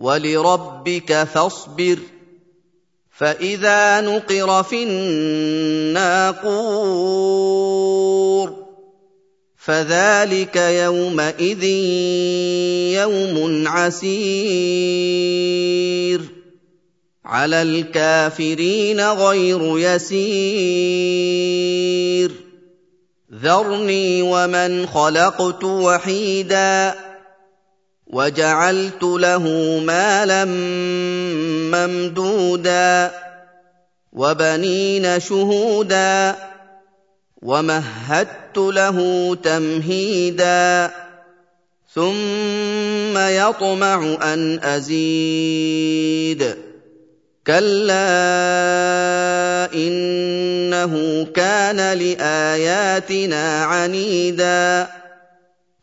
ولربك فاصبر فإذا نقر في الناقور فذلك يومئذ يوم عسير على الكافرين غير يسير ذرني ومن خلقت وحيدا وجعلت له مالا ممدودا وبنين شهودا ومهدت له تمهيدا ثم يطمع أن أزيد كلا إنه كان لآياتنا عنيدا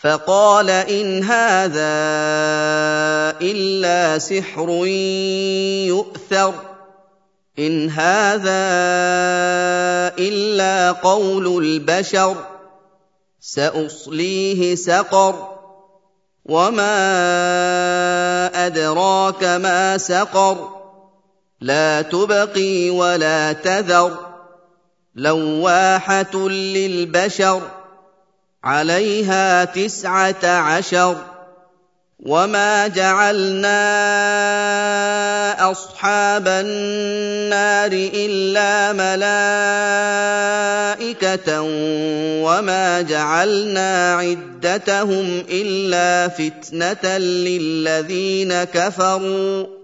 فقال إن هذا إلا سحر يؤثر إن هذا إلا قول البشر سأصليه سقر وما أدراك ما سقر لا تبقي ولا تذر لواحة للبشر عليها تسعة عشر وما جعلنا أصحاب النار إلا ملائكة وما جعلنا عدتهم إلا فتنة للذين كفروا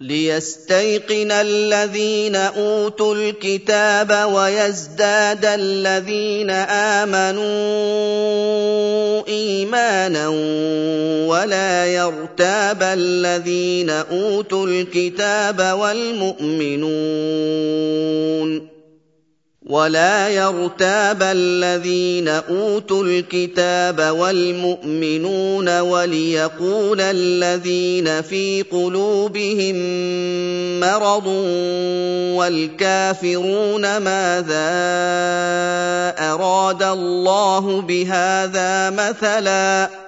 ليستيقن الذين أوتوا الكتاب ويزداد الذين آمنوا إيمانا ولا يرتاب الذين أوتوا الكتاب والمؤمنون ولا يرتاب الذين أوتوا الكتاب والمؤمنون وليقول الذين في قلوبهم مرض والكافرون ماذا أراد الله بهذا مثلا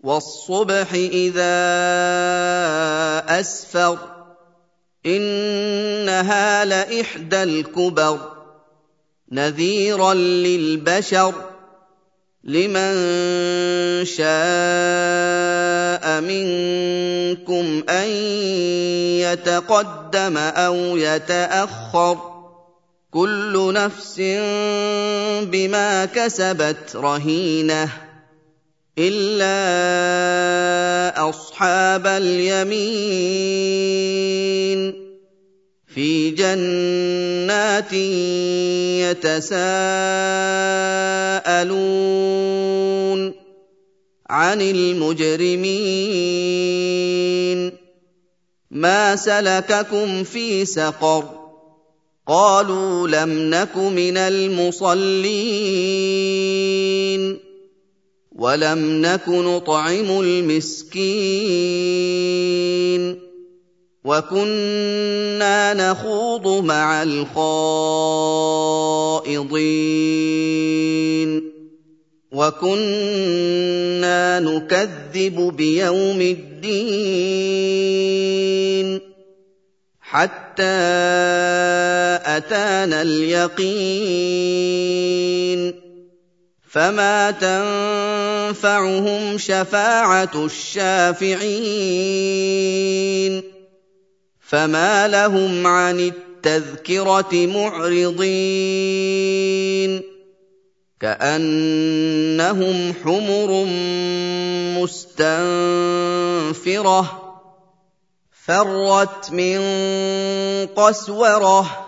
والصبح إذا أسفر إنها لإحدى الكبر نذيرا للبشر لمن شاء منكم أن يتقدم أو يتأخر كل نفس بما كسبت رهينة إلا أصحاب اليمين في جنات يتساءلون عن المجرمين. ما سلككم في سقر؟ قالوا لم نك من المصلين. ولم نك نطعم المسكين وكنا نخوض مع الخائضين وكنا نكذب بيوم الدين حتى اتانا اليقين فما تنفعهم شفاعه الشافعين فما لهم عن التذكره معرضين كانهم حمر مستنفره فرت من قسوره